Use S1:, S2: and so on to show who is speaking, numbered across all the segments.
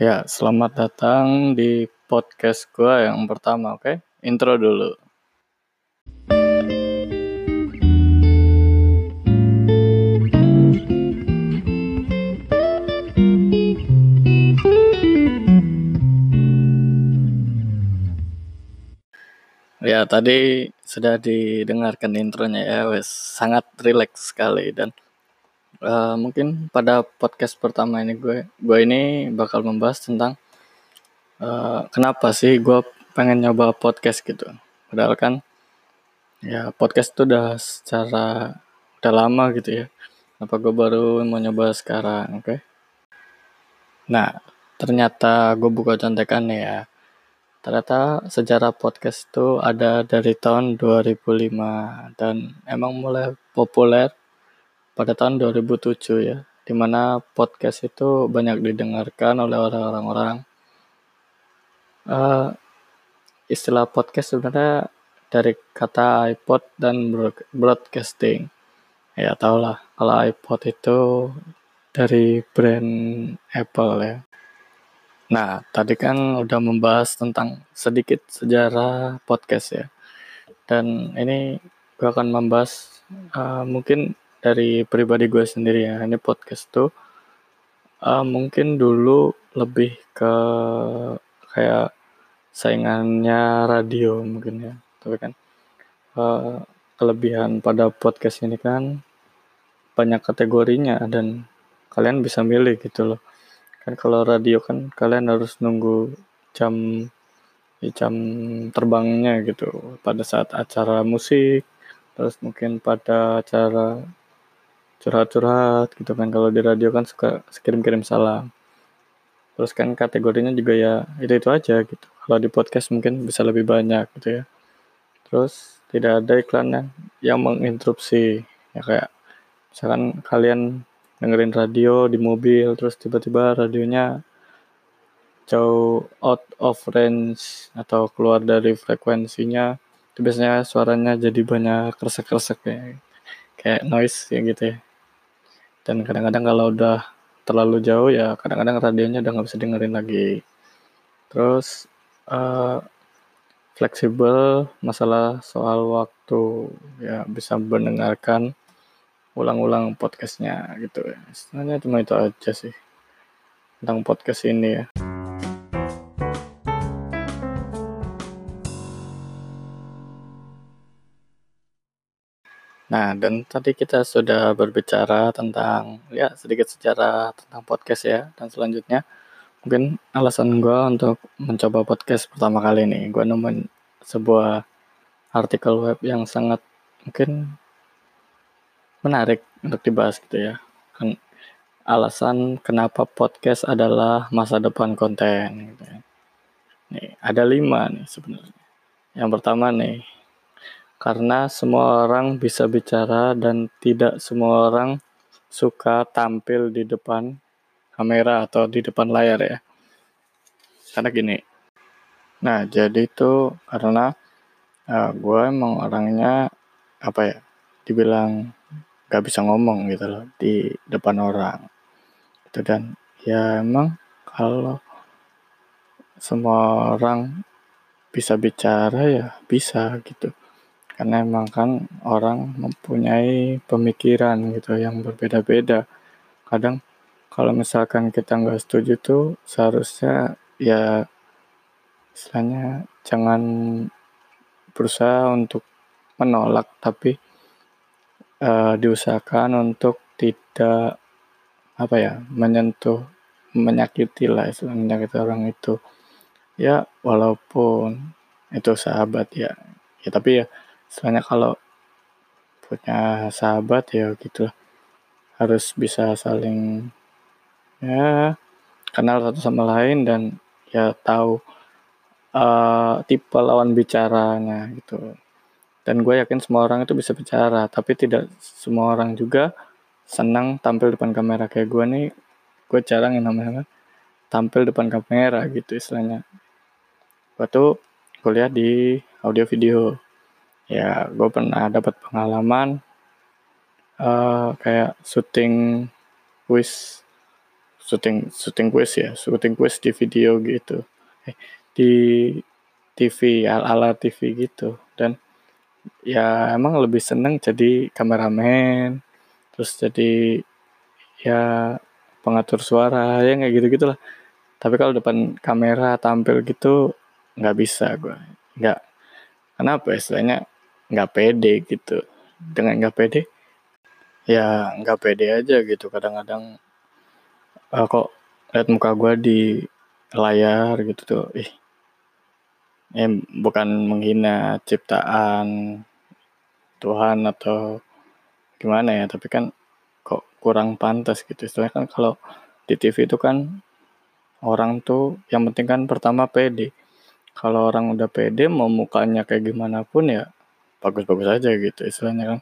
S1: Ya, selamat datang di podcast gue yang pertama, oke? Intro dulu. Ya, tadi sudah didengarkan intronya ya, wes sangat rileks sekali dan uh, mungkin pada podcast pertama ini gue gue ini bakal membahas tentang uh, kenapa sih gue pengen nyoba podcast gitu. Padahal kan ya podcast itu udah secara udah lama gitu ya. Kenapa gue baru mau nyoba sekarang, oke? Okay? Nah, ternyata gue buka contekan ya Ternyata sejarah podcast itu ada dari tahun 2005 dan emang mulai populer pada tahun 2007 ya, di mana podcast itu banyak didengarkan oleh orang-orang. Uh, istilah podcast sebenarnya dari kata iPod dan broadcasting. Ya tau lah, kalau iPod itu dari brand Apple ya. Nah, tadi kan udah membahas tentang sedikit sejarah podcast ya. Dan ini gue akan membahas uh, mungkin dari pribadi gue sendiri ya. Ini podcast tuh uh, mungkin dulu lebih ke kayak saingannya radio mungkin ya. Tapi kan uh, kelebihan pada podcast ini kan banyak kategorinya dan kalian bisa milih gitu loh kan kalau radio kan kalian harus nunggu jam jam terbangnya gitu pada saat acara musik terus mungkin pada acara curhat-curhat gitu kan. Kalau di radio kan suka kirim-kirim salam. Terus kan kategorinya juga ya itu itu aja gitu. Kalau di podcast mungkin bisa lebih banyak gitu ya. Terus tidak ada iklan yang menginterupsi. Ya kayak misalkan kalian dengerin radio di mobil terus tiba-tiba radionya jauh out of range atau keluar dari frekuensinya itu biasanya suaranya jadi banyak kresek-kresek ya. Kayak noise ya gitu ya dan kadang-kadang kalau udah terlalu jauh ya kadang-kadang radionya udah nggak bisa dengerin lagi. Terus uh, fleksibel masalah soal waktu ya bisa mendengarkan ulang-ulang podcastnya gitu ya. Sebenarnya cuma itu aja sih tentang podcast ini ya Nah, dan tadi kita sudah berbicara tentang ya sedikit sejarah tentang podcast ya. Dan selanjutnya mungkin alasan gue untuk mencoba podcast pertama kali ini, gue nemuin sebuah artikel web yang sangat mungkin menarik untuk dibahas gitu ya. Kan alasan kenapa podcast adalah masa depan konten gitu ya. Nih, ada lima nih sebenarnya. Yang pertama nih, karena semua orang bisa bicara dan tidak semua orang suka tampil di depan kamera atau di depan layar ya. Karena gini. Nah, jadi itu karena uh, eh, gue emang orangnya apa ya? Dibilang gak bisa ngomong gitu loh di depan orang itu dan ya emang kalau semua orang bisa bicara ya bisa gitu karena emang kan orang mempunyai pemikiran gitu yang berbeda-beda. Kadang kalau misalkan kita nggak setuju tuh seharusnya ya istilahnya jangan berusaha untuk menolak tapi uh, diusahakan untuk tidak apa ya menyentuh menyakiti lah istilahnya menyakiti orang itu. Ya walaupun itu sahabat ya. Ya tapi ya istilahnya kalau punya sahabat ya gitu harus bisa saling ya kenal satu sama lain dan ya tahu uh, tipe lawan bicaranya gitu. Dan gue yakin semua orang itu bisa bicara tapi tidak semua orang juga senang tampil depan kamera. Kayak gue nih gue jarang yang namanya tampil depan kamera gitu istilahnya. Tuh kuliah di audio video ya gue pernah dapat pengalaman uh, kayak syuting wis syuting syuting quiz ya syuting quiz di video gitu. Eh, di TV ala ala TV gitu. Dan ya emang lebih seneng jadi kameramen terus jadi ya pengatur suara ya nggak gitu gitulah tapi kalau depan kamera tampil gitu nggak bisa gue nggak. Kenapa istilahnya nggak pede gitu. Dengan nggak pede ya nggak pede aja gitu. Kadang-kadang uh, kok lihat muka gue di layar gitu tuh ih eh, bukan menghina ciptaan Tuhan atau gimana ya tapi kan kok kurang pantas gitu. Istilahnya kan kalau di TV itu kan orang tuh yang penting kan pertama pede. Kalau orang udah pede mau mukanya kayak gimana pun ya bagus-bagus aja gitu istilahnya kan.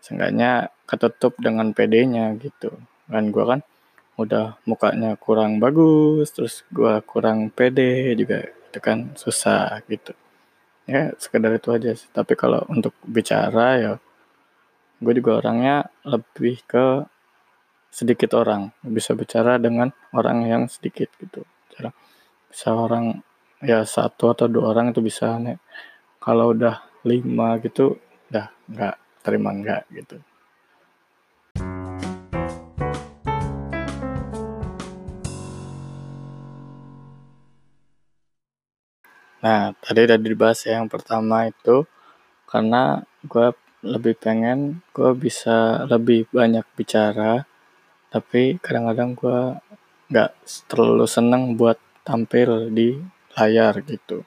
S1: Seenggaknya ketutup dengan pedenya gitu. Kan gue kan udah mukanya kurang bagus terus gue kurang pede juga itu kan susah gitu. Ya sekedar itu aja sih. Tapi kalau untuk bicara ya gue juga orangnya lebih ke sedikit orang. Bisa bicara dengan orang yang sedikit gitu. Bisa orang ya satu atau dua orang itu bisa nih kalau udah lima gitu udah nggak terima nggak gitu. Nah, tadi udah dibahas ya yang pertama itu karena gue lebih pengen gue bisa lebih banyak bicara tapi kadang-kadang gue nggak terlalu seneng buat tampil di layar gitu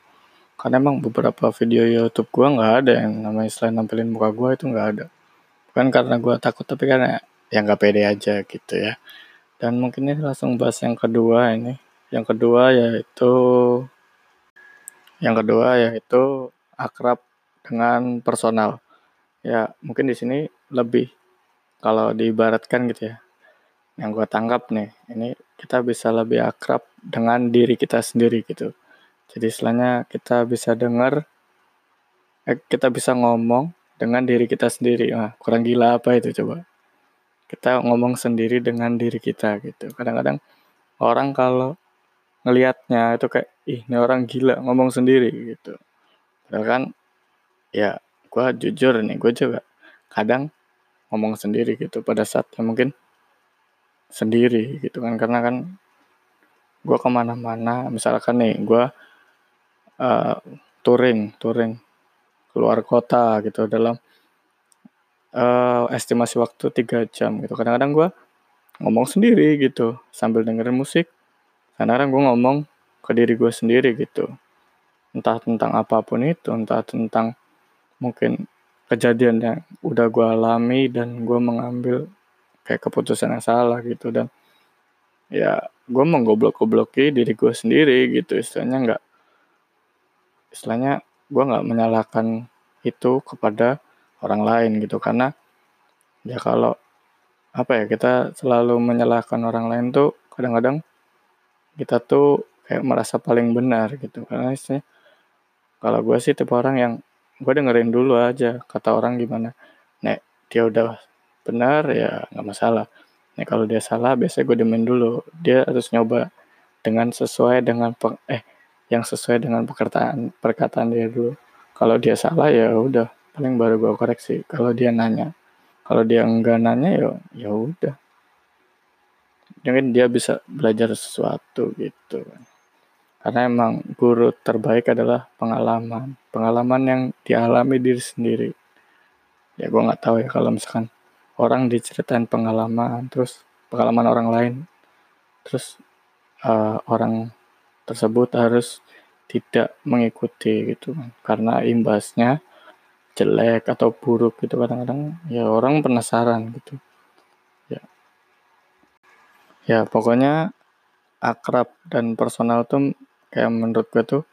S1: karena emang beberapa video YouTube gue nggak ada yang namanya selain nampilin muka gue itu nggak ada. Bukan karena gue takut tapi karena yang nggak pede aja gitu ya. Dan mungkin ini langsung bahas yang kedua ini. Yang kedua yaitu yang kedua yaitu akrab dengan personal. Ya mungkin di sini lebih kalau diibaratkan gitu ya yang gue tangkap nih ini kita bisa lebih akrab dengan diri kita sendiri gitu jadi istilahnya kita bisa dengar, eh, kita bisa ngomong dengan diri kita sendiri. Nah, kurang gila apa itu coba? Kita ngomong sendiri dengan diri kita gitu. Kadang-kadang orang kalau ngelihatnya itu kayak, ih ini orang gila ngomong sendiri gitu. Padahal kan ya gue jujur nih, gue juga kadang ngomong sendiri gitu pada saat yang mungkin sendiri gitu kan karena kan gue ke mana-mana misalkan nih gue uh, touring touring keluar kota gitu dalam uh, estimasi waktu tiga jam gitu. Kadang-kadang gue ngomong sendiri gitu sambil dengerin musik. Kadang-kadang gue ngomong ke diri gue sendiri gitu. Entah tentang apa pun itu entah tentang mungkin kejadian yang udah gue alami dan gue mengambil kayak keputusan yang salah gitu. Dan ya gue menggoblok-gobloki diri gue sendiri gitu. Istilahnya nggak istilahnya gue nggak menyalahkan itu kepada orang lain gitu. Karena ya kalau apa ya kita selalu menyalahkan orang lain tuh kadang-kadang kita tuh kayak merasa paling benar gitu. Karena istilahnya kalau gue sih tipe orang yang gue dengerin dulu aja kata orang gimana. Nek dia udah benar ya nggak masalah. Nek kalau dia salah biasanya gue demen dulu. Dia harus nyoba dengan sesuai dengan eh yang sesuai dengan perkataan perkataan dia dulu. Kalau dia salah ya udah paling baru gue koreksi. Kalau dia nanya kalau dia enggak nanya ya ya udah. Mungkin dia bisa belajar sesuatu gitu. Karena emang guru terbaik adalah pengalaman. Pengalaman yang dialami diri sendiri. Ya gue nggak tahu ya kalau misalkan orang diceritain pengalaman terus pengalaman orang lain terus uh, orang tersebut harus tidak mengikuti gitu. Karena imbasnya jelek atau buruk gitu kadang-kadang ya orang penasaran gitu. Ya. Ya pokoknya akrab dan personal tuh kayak menurut gue tuh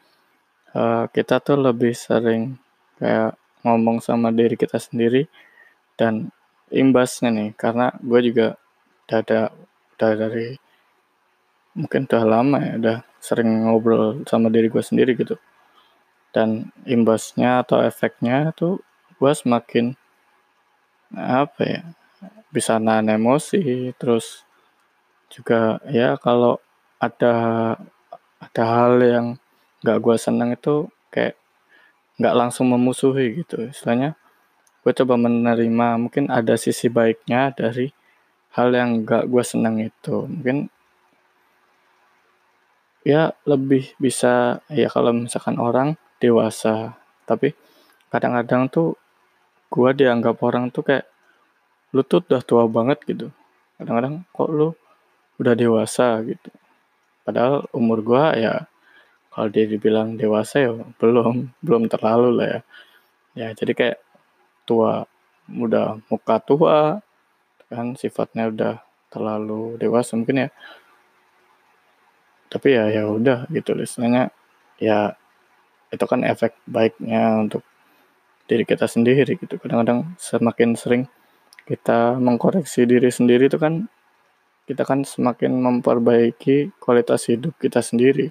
S1: uh, kita tuh lebih sering kayak ngomong sama diri kita sendiri dan imbasnya nih. Karena gue juga udah ada udah dari mungkin udah lama ya udah sering ngobrol sama diri gue sendiri gitu. Dan imbasnya atau efeknya tuh gue semakin apa ya bisa nahan emosi terus juga ya kalau ada ada hal yang nggak gue seneng itu kayak nggak langsung memusuhi gitu. Istilahnya gue coba menerima mungkin ada sisi baiknya dari hal yang nggak gue seneng itu. Mungkin ya lebih bisa ya kalau misalkan orang dewasa. Tapi kadang-kadang tuh gue dianggap orang tuh kayak lu tuh udah tua banget gitu. Kadang-kadang kok lu udah dewasa? gitu. Padahal umur gue ya kalau dia dibilang dewasa ya belum belum terlalu lah ya. Ya jadi kayak tua muda muka tua kan sifatnya udah terlalu dewasa. Mungkin ya tapi ya ya udah gitu istilahnya ya itu kan efek baiknya untuk diri kita sendiri gitu. Kadang-kadang semakin sering kita mengkoreksi diri sendiri itu kan kita kan semakin memperbaiki kualitas hidup kita sendiri.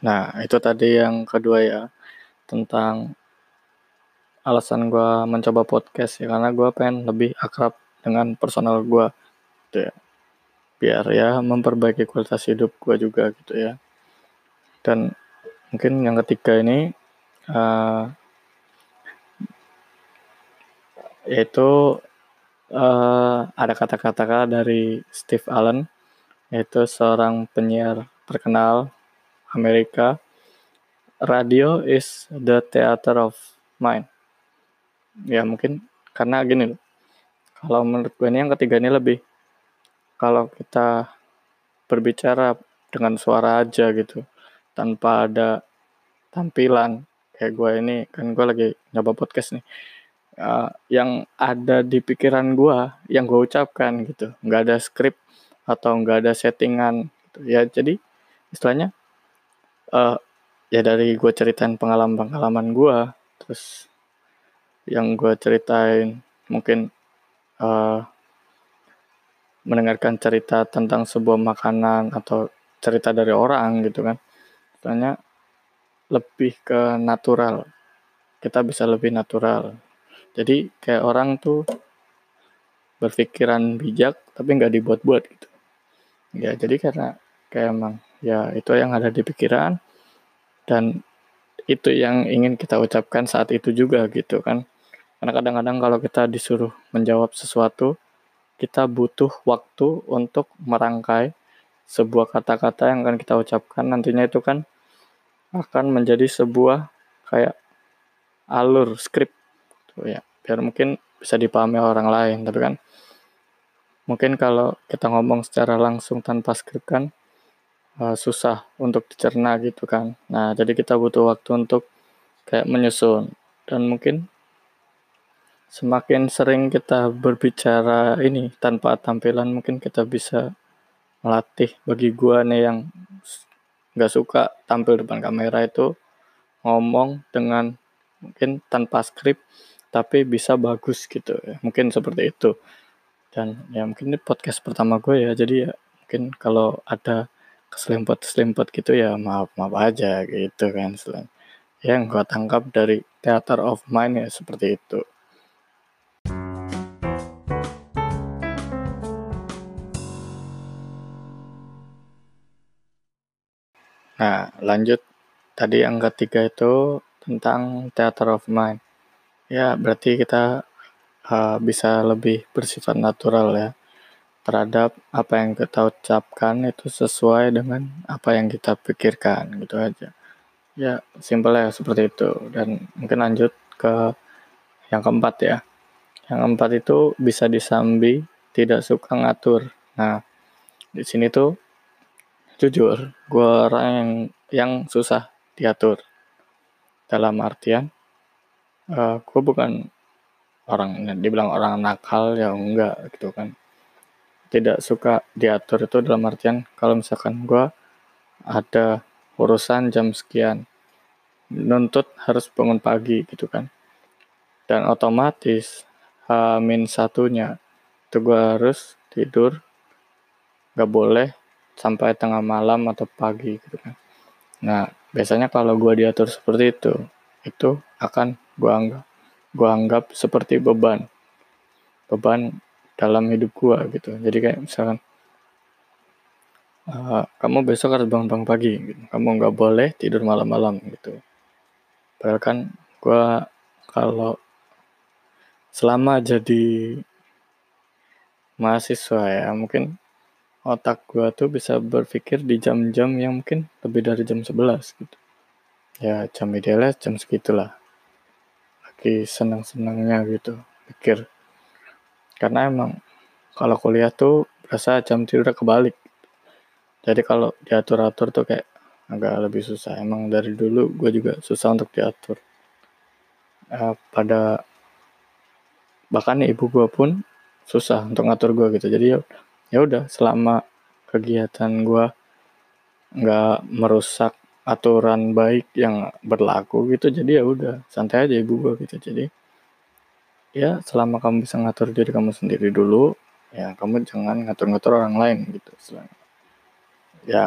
S1: Nah, itu tadi yang kedua ya, tentang alasan gue mencoba podcast ya, karena gue pengen lebih akrab dengan personal gue, gitu ya. Biar ya memperbaiki kualitas hidup gue juga gitu ya. Dan mungkin yang ketiga ini, uh, yaitu uh, ada kata-kata dari Steve Allen, yaitu seorang penyiar terkenal Amerika, radio is the theater of mind. Ya mungkin karena gini loh. Kalau menurut gue ini yang ketiga ini lebih kalau kita berbicara dengan suara aja gitu tanpa ada tampilan kayak gue ini kan gue lagi nyoba podcast nih uh, yang ada di pikiran gue yang gue ucapkan gitu nggak ada skrip atau nggak ada settingan gitu. ya jadi istilahnya uh, ya dari gue ceritain pengalaman-pengalaman gue terus yang gue ceritain. Mungkin uh, mendengarkan cerita tentang sebuah makanan atau cerita dari orang gitu kan. Tanya lebih ke natural. Kita bisa lebih natural. Jadi kayak orang tuh berpikiran bijak tapi nggak dibuat-buat gitu. Ya jadi karena kayak emang ya itu yang ada di pikiran dan itu yang ingin kita ucapkan saat itu juga gitu kan. Karena kadang-kadang kalau kita disuruh menjawab sesuatu kita butuh waktu untuk merangkai sebuah kata-kata yang akan kita ucapkan. Nantinya itu kan akan menjadi sebuah kayak alur skrip gitu ya. Biar mungkin bisa dipahami orang lain tapi kan mungkin kalau kita ngomong secara langsung tanpa skrip kan uh, susah untuk dicerna gitu kan. Nah, jadi kita butuh waktu untuk kayak menyusun. Dan mungkin semakin sering kita berbicara ini tanpa tampilan mungkin kita bisa melatih bagi gua nih yang nggak suka tampil depan kamera itu ngomong dengan mungkin tanpa skrip tapi bisa bagus gitu ya. Mungkin seperti itu. Dan ya mungkin ini podcast pertama gue ya. Jadi ya mungkin kalau ada keselimpet-selimpet gitu ya maaf-maaf aja gitu kan selain. Yang gue tangkap dari theater of mind ya seperti itu. Nah lanjut. Tadi yang ketiga itu tentang theater of mind. Ya berarti kita uh, bisa lebih bersifat natural ya terhadap apa yang kita ucapkan itu sesuai dengan apa yang kita pikirkan gitu aja. Ya simpel ya seperti itu. Dan mungkin lanjut ke yang keempat ya. Yang keempat itu bisa disambi tidak suka ngatur. Nah di sini tuh jujur gue orang yang yang susah diatur. Dalam artian uh, eh, gue bukan orang dibilang orang nakal ya enggak gitu kan tidak suka diatur itu dalam artian kalau misalkan gue ada urusan jam sekian nuntut harus bangun pagi gitu kan. Dan otomatis min satunya itu gue harus tidur gak boleh sampai tengah malam atau pagi gitu kan. Nah biasanya kalau gue diatur seperti itu itu akan gue anggap gue anggap seperti beban. Beban dalam hidup gue gitu jadi kayak misalkan uh, kamu besok harus bangun pagi gitu. kamu nggak boleh tidur malam-malam gitu padahal kan gue kalau selama jadi mahasiswa ya mungkin otak gue tuh bisa berpikir di jam-jam yang mungkin lebih dari jam 11 gitu. Ya jam idealnya jam segitulah. Lagi senang-senangnya gitu, pikir. Karena emang kalau kuliah tuh berasa jam tidur kebalik. Jadi kalau diatur-atur tuh kayak agak lebih susah. Emang dari dulu gue juga susah untuk diatur. Uh, pada bahkan ibu gue pun susah untuk ngatur gue gitu. Jadi ya ya udah selama kegiatan gue nggak merusak aturan baik yang berlaku gitu jadi ya udah santai aja ibu gue gitu jadi ya selama kamu bisa ngatur diri kamu sendiri dulu ya kamu jangan ngatur-ngatur orang lain gitu istilahnya. Ya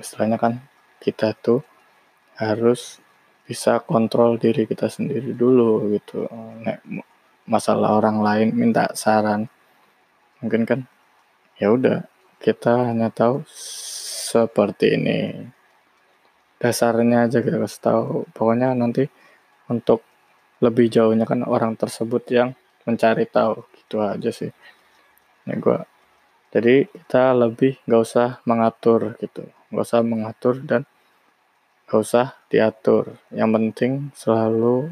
S1: istilahnya kan kita tuh harus bisa kontrol diri kita sendiri dulu gitu. Nek, masalah orang lain minta saran mungkin kan ya udah kita hanya tahu seperti ini. Dasarnya aja kita kasih tahu. Pokoknya nanti untuk lebih jauhnya kan orang tersebut yang mencari tahu gitu aja sih. Ini gue jadi kita lebih nggak usah mengatur gitu. Nggak usah mengatur dan nggak usah diatur. Yang penting selalu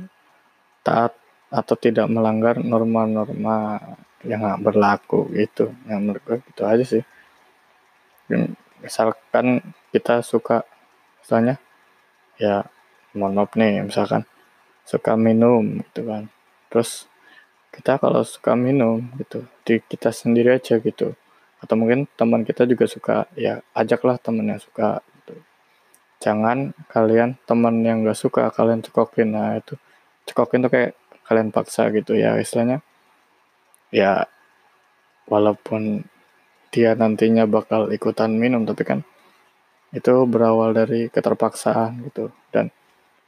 S1: taat atau tidak melanggar norma-norma yang nggak berlaku gitu. Yang menurut gue gitu aja sih. Dan misalkan kita suka misalnya ya mohon maaf nih misalkan suka minum gitu kan. Terus kita kalau suka minum gitu di kita sendiri aja gitu. Atau mungkin teman kita juga suka ya ajaklah teman yang suka gitu. Jangan kalian teman yang gak suka kalian cekokin. Nah itu cekokin tuh kayak kalian paksa gitu. Ya istilahnya ya walaupun dia nantinya bakal ikutan minum tapi kan itu berawal dari keterpaksaan gitu. Dan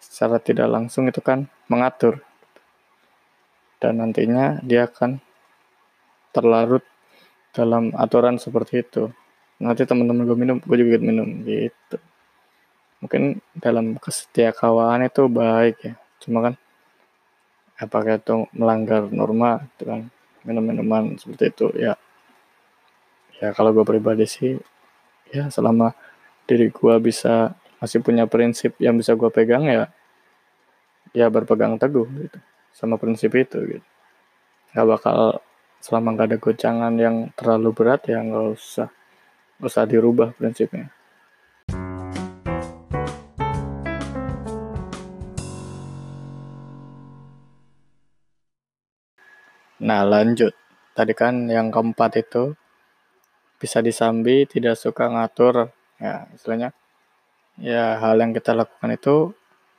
S1: secara tidak langsung itu kan mengatur. Dan nantinya dia akan terlarut dalam aturan seperti itu. Nanti teman-teman gue minum gue juga minum gitu. Mungkin dalam kesetiakawanan itu baik ya. Cuma kan apakah itu melanggar norma gitu kan. Minum-minuman seperti itu ya. Ya kalau gue pribadi sih ya selama diri gue bisa masih punya prinsip yang bisa gue pegang ya ya berpegang teguh gitu sama prinsip itu gitu. Nggak bakal selama nggak ada gocangan yang terlalu berat ya nggak usah nggak usah dirubah prinsipnya. Nah lanjut, tadi kan yang keempat itu bisa disambi tidak suka ngatur, ya istilahnya ya hal yang kita lakukan itu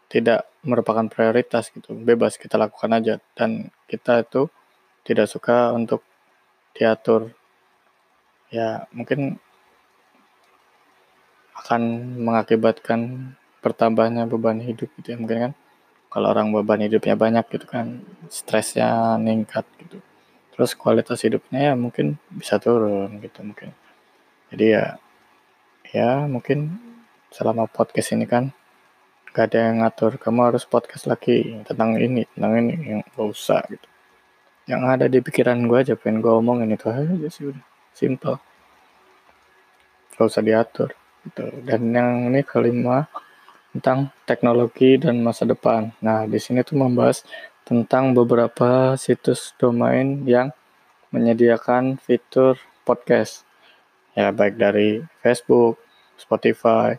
S1: tidak merupakan prioritas gitu, bebas kita lakukan aja. Dan kita itu tidak suka untuk diatur. Ya mungkin akan mengakibatkan bertambahnya beban hidup gitu ya mungkin kan. Kalau orang beban hidupnya banyak gitu kan stresnya meningkat gitu. Terus kualitas hidupnya ya mungkin bisa turun gitu mungkin. Jadi ya ya mungkin selama podcast ini kan gak ada yang ngatur. Kamu harus podcast lagi tentang ini tentang ini yang gak usah gitu. Yang ada di pikiran gue aja pengen gue omongin itu aja sih udah. Simple. Gak usah diatur gitu. Dan yang ini kelima tentang teknologi dan masa depan. Nah, di sini tuh membahas tentang beberapa situs domain yang menyediakan fitur podcast. Ya, baik dari Facebook, Spotify,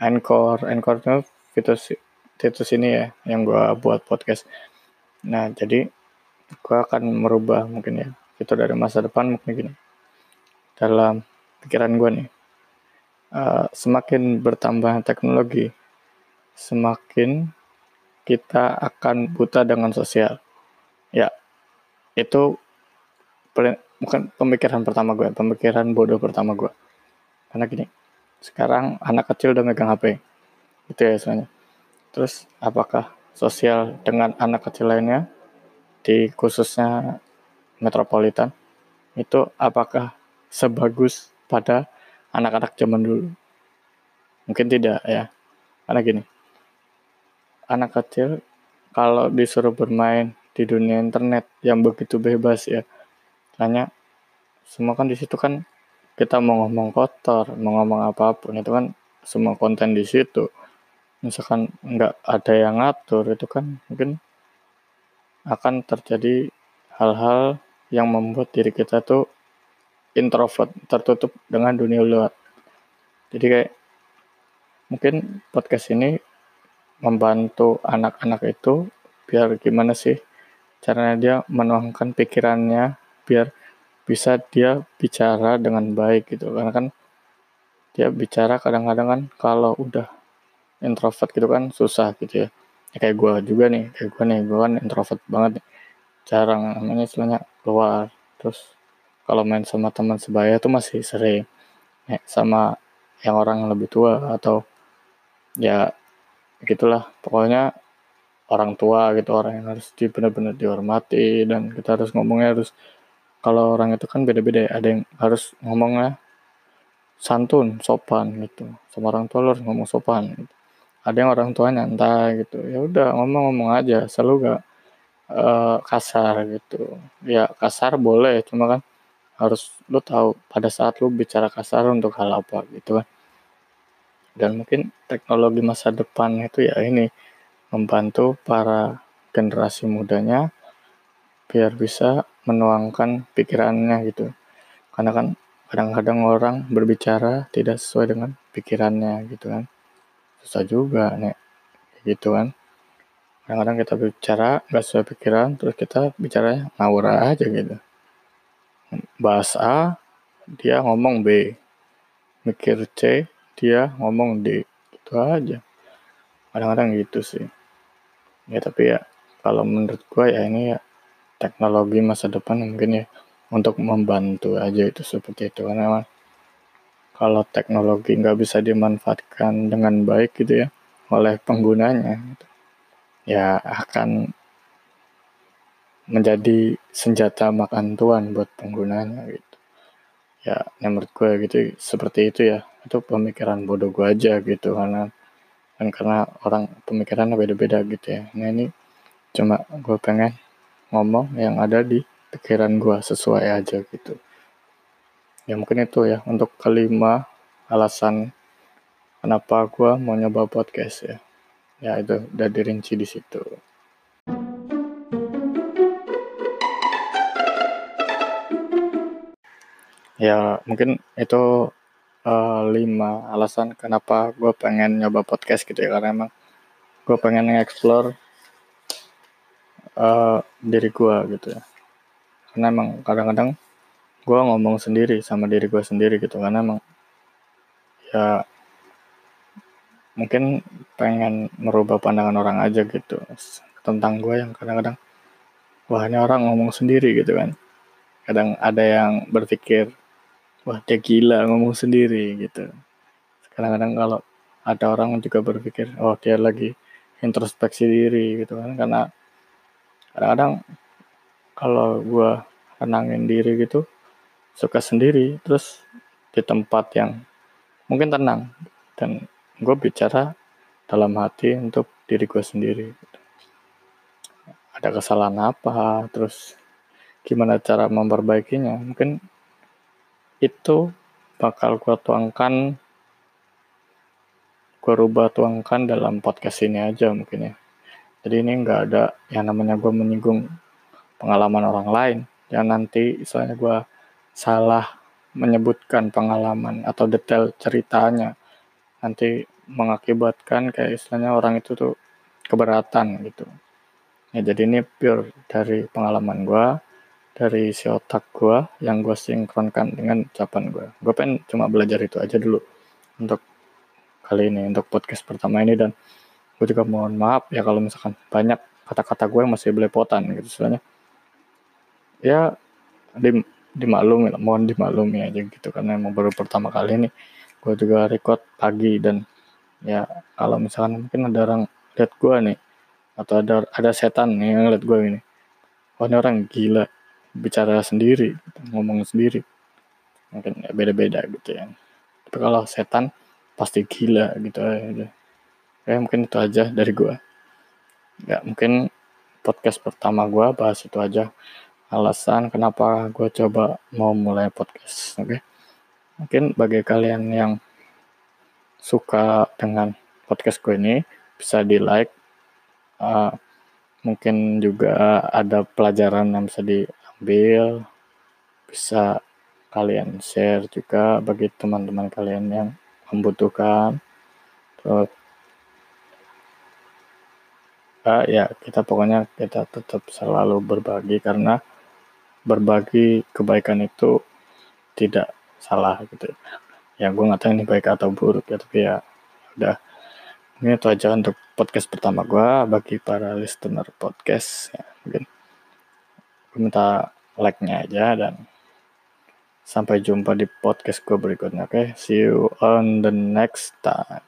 S1: Anchor. Anchor itu fitur situs ini ya yang gue buat podcast. Nah, jadi gue akan merubah mungkin ya fitur dari masa depan mungkin gini. Dalam pikiran gue nih uh, semakin bertambah teknologi, semakin kita akan buta dengan sosial. Ya, itu bukan pemikiran pertama gue, pemikiran bodoh pertama gue. Karena gini, sekarang anak kecil udah megang HP, gitu ya sebenarnya. Terus apakah sosial dengan anak kecil lainnya di khususnya metropolitan itu apakah sebagus pada anak-anak zaman dulu? Mungkin tidak ya. Karena gini, anak kecil kalau disuruh bermain di dunia internet yang begitu bebas ya, hanya semua kan di situ kan kita mau ngomong kotor, mau ngomong apa pun itu kan semua konten di situ. Misalkan nggak ada yang ngatur itu kan mungkin akan terjadi hal-hal yang membuat diri kita tuh introvert, tertutup dengan dunia luar. Jadi kayak mungkin podcast ini membantu anak-anak itu biar gimana sih caranya dia menuangkan pikirannya biar bisa dia bicara dengan baik gitu. Karena kan dia bicara kadang-kadang kan kalau udah introvert gitu kan susah gitu ya, ya kayak gue juga nih kayak gue nih gue kan introvert banget nih. jarang namanya istilahnya keluar. Terus kalau main sama teman sebaya tuh masih sering. Ya, sama yang orang yang lebih tua atau ya gitulah. Pokoknya orang tua gitu orang yang harus di benar-benar dihormati dan kita harus ngomongnya harus kalau orang itu kan beda-beda ya. Ada yang harus ngomongnya santun sopan gitu. Sama orang tua harus ngomong sopan gitu. ada yang orang tua nyantai gitu. Ya udah ngomong-ngomong aja. Selalu gak uh, kasar gitu. Ya kasar boleh. Cuma kan harus lu tahu pada saat lu bicara kasar untuk hal apa gitu kan. Dan mungkin teknologi masa depan itu ya ini membantu para generasi mudanya biar bisa menuangkan pikirannya gitu. Karena kan kadang-kadang orang berbicara tidak sesuai dengan pikirannya gitu kan. Susah juga nek. Gitu kan. Kadang-kadang kita bicara nggak sesuai pikiran terus kita bicara ngawur aja gitu. Bahas A dia ngomong B. Mikir C dia ngomong di itu aja. Kadang-kadang gitu sih. Ya tapi ya kalau menurut gue ya ini ya teknologi masa depan mungkin ya untuk membantu aja itu seperti itu. Karena memang kalau teknologi nggak bisa dimanfaatkan dengan baik gitu ya oleh penggunanya gitu, ya akan menjadi senjata makan tuan buat penggunanya gitu. Ya menurut gue gitu seperti itu ya. Itu pemikiran bodoh gue aja gitu karena kan karena orang pemikirannya beda-beda gitu ya. Nah ini cuma gue pengen ngomong yang ada di pikiran gue sesuai aja gitu. Ya mungkin itu ya untuk kelima alasan kenapa gue mau nyoba podcast ya. Ya itu udah dirinci di situ. Ya mungkin itu uh, lima alasan kenapa gue pengen nyoba podcast gitu ya karena emang gue pengen nge-explore uh, diri gue gitu ya. Karena emang kadang-kadang gue ngomong sendiri sama diri gue sendiri gitu. Karena emang ya mungkin pengen merubah pandangan orang aja gitu. Tentang gue yang kadang-kadang wah ini orang ngomong sendiri gitu kan. Kadang ada yang berpikir wah dia gila ngomong sendiri gitu. Kadang-kadang kalau ada orang juga berpikir oh dia lagi introspeksi diri gitu kan. Karena kadang-kadang kalau gue tenangin diri gitu suka sendiri terus di tempat yang mungkin tenang. Dan gue bicara dalam hati untuk diri gue sendiri. Ada kesalahan apa terus gimana cara memperbaikinya? Mungkin itu bakal gue tuangkan gue rubah tuangkan dalam podcast ini aja mungkin ya jadi ini nggak ada yang namanya gue menyinggung pengalaman orang lain yang nanti misalnya gue salah menyebutkan pengalaman atau detail ceritanya nanti mengakibatkan kayak istilahnya orang itu tuh keberatan gitu ya jadi ini pure dari pengalaman gue dari si otak gue yang gue sinkronkan dengan ucapan gue. Gue pengen cuma belajar itu aja dulu untuk kali ini, untuk podcast pertama ini dan gue juga mohon maaf ya kalau misalkan banyak kata-kata gue yang masih belepotan gitu soalnya. Ya di dimaklumi mohon dimaklumi aja gitu karena emang baru pertama kali ini gue juga record pagi dan ya kalau misalkan mungkin ada orang lihat gue nih atau ada ada setan yang ngeliat gue ini. Oh ini orang gila bicara sendiri ngomong sendiri. Mungkin beda-beda gitu ya. Tapi kalau setan pasti gila gitu aja ya mungkin itu aja dari gue ya mungkin podcast pertama gue bahas itu aja alasan kenapa gue coba mau mulai podcast oke okay? mungkin bagi kalian yang suka dengan podcast gue ini bisa di like uh, mungkin juga ada pelajaran yang bisa diambil bisa kalian share juga bagi teman-teman kalian yang membutuhkan terus ya kita pokoknya kita tetap selalu berbagi karena berbagi kebaikan itu tidak salah gitu ya gue nggak tahu ini baik atau buruk ya tapi ya udah ini itu aja untuk podcast pertama gue bagi para listener podcast ya mungkin gue minta like-nya aja dan Sampai jumpa di podcast gue berikutnya. Oke, okay? see you on the next time.